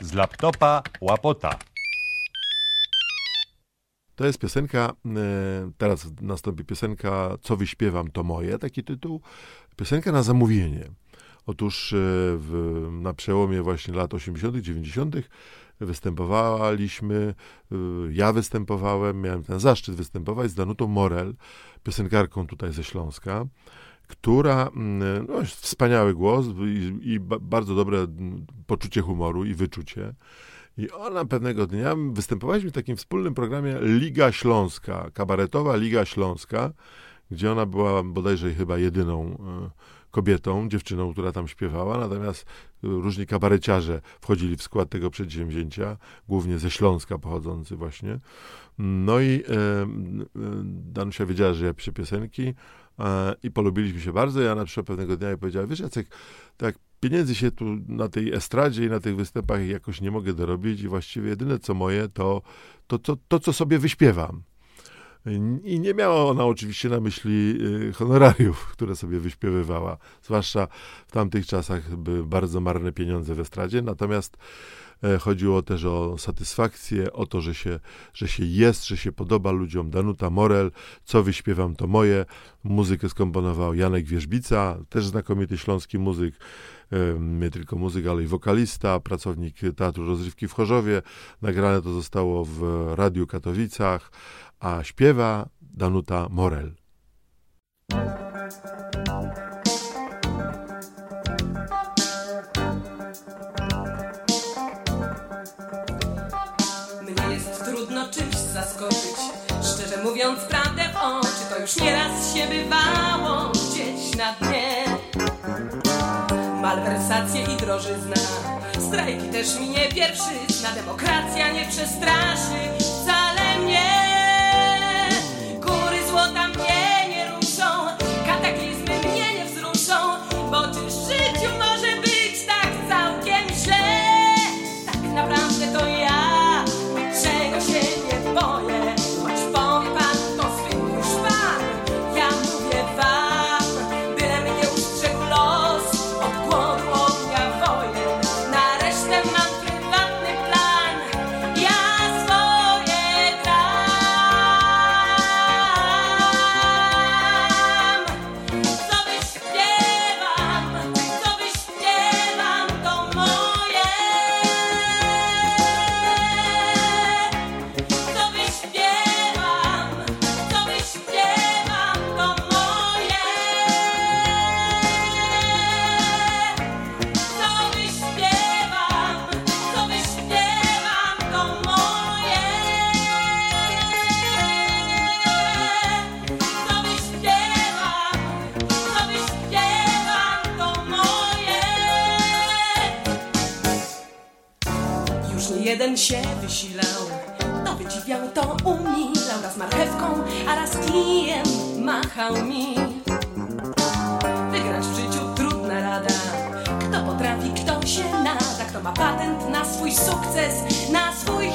z laptopa łapota. To jest piosenka, e, teraz nastąpi piosenka Co wyśpiewam to moje, taki tytuł. Piosenka na zamówienie. Otóż e, w, na przełomie właśnie lat 80., 90. występowaliśmy, e, ja występowałem, miałem ten zaszczyt występować z Danutą Morel, piosenkarką tutaj ze Śląska, która, mm, no, wspaniały głos i, i bardzo dobre poczucie humoru i wyczucie. I ona pewnego dnia, występowaliśmy w takim wspólnym programie Liga Śląska, kabaretowa Liga Śląska, gdzie ona była bodajże chyba jedyną e, kobietą, dziewczyną, która tam śpiewała, natomiast różni kabareciarze wchodzili w skład tego przedsięwzięcia, głównie ze Śląska pochodzący właśnie. No i e, e Danusia wiedziała, że ja piszę piosenki e, i polubiliśmy się bardzo. Ja na przykład pewnego dnia jej powiedziała, wiesz Jacek, tak pieniędzy się tu na tej estradzie i na tych występach jakoś nie mogę dorobić i właściwie jedyne co moje to to, to, to co sobie wyśpiewam. I nie miała ona oczywiście na myśli y, honorariów, które sobie wyśpiewywała. Zwłaszcza w tamtych czasach były bardzo marne pieniądze w estradzie. Natomiast e, chodziło też o satysfakcję, o to, że się, że się jest, że się podoba ludziom. Danuta Morel, co wyśpiewam to moje. Muzykę skomponował Janek Wierzbica, też znakomity śląski muzyk nie tylko muzyk, ale i wokalista, pracownik Teatru Rozrywki w Chorzowie. Nagrane to zostało w Radiu Katowicach, a śpiewa Danuta Morel. Mówiąc prawdę w oczy, to już nieraz się bywało gdzieś na dnie. Malwersacje i drożyzna, strajki też mi nie pierwszy, na demokracja nie przestraszy jeden się wysilał, to wydziwiał, to umilał, raz marchewką, a raz kijem machał mi. Wygrać w życiu trudna rada, kto potrafi, kto się nada, kto ma patent na swój sukces, na swój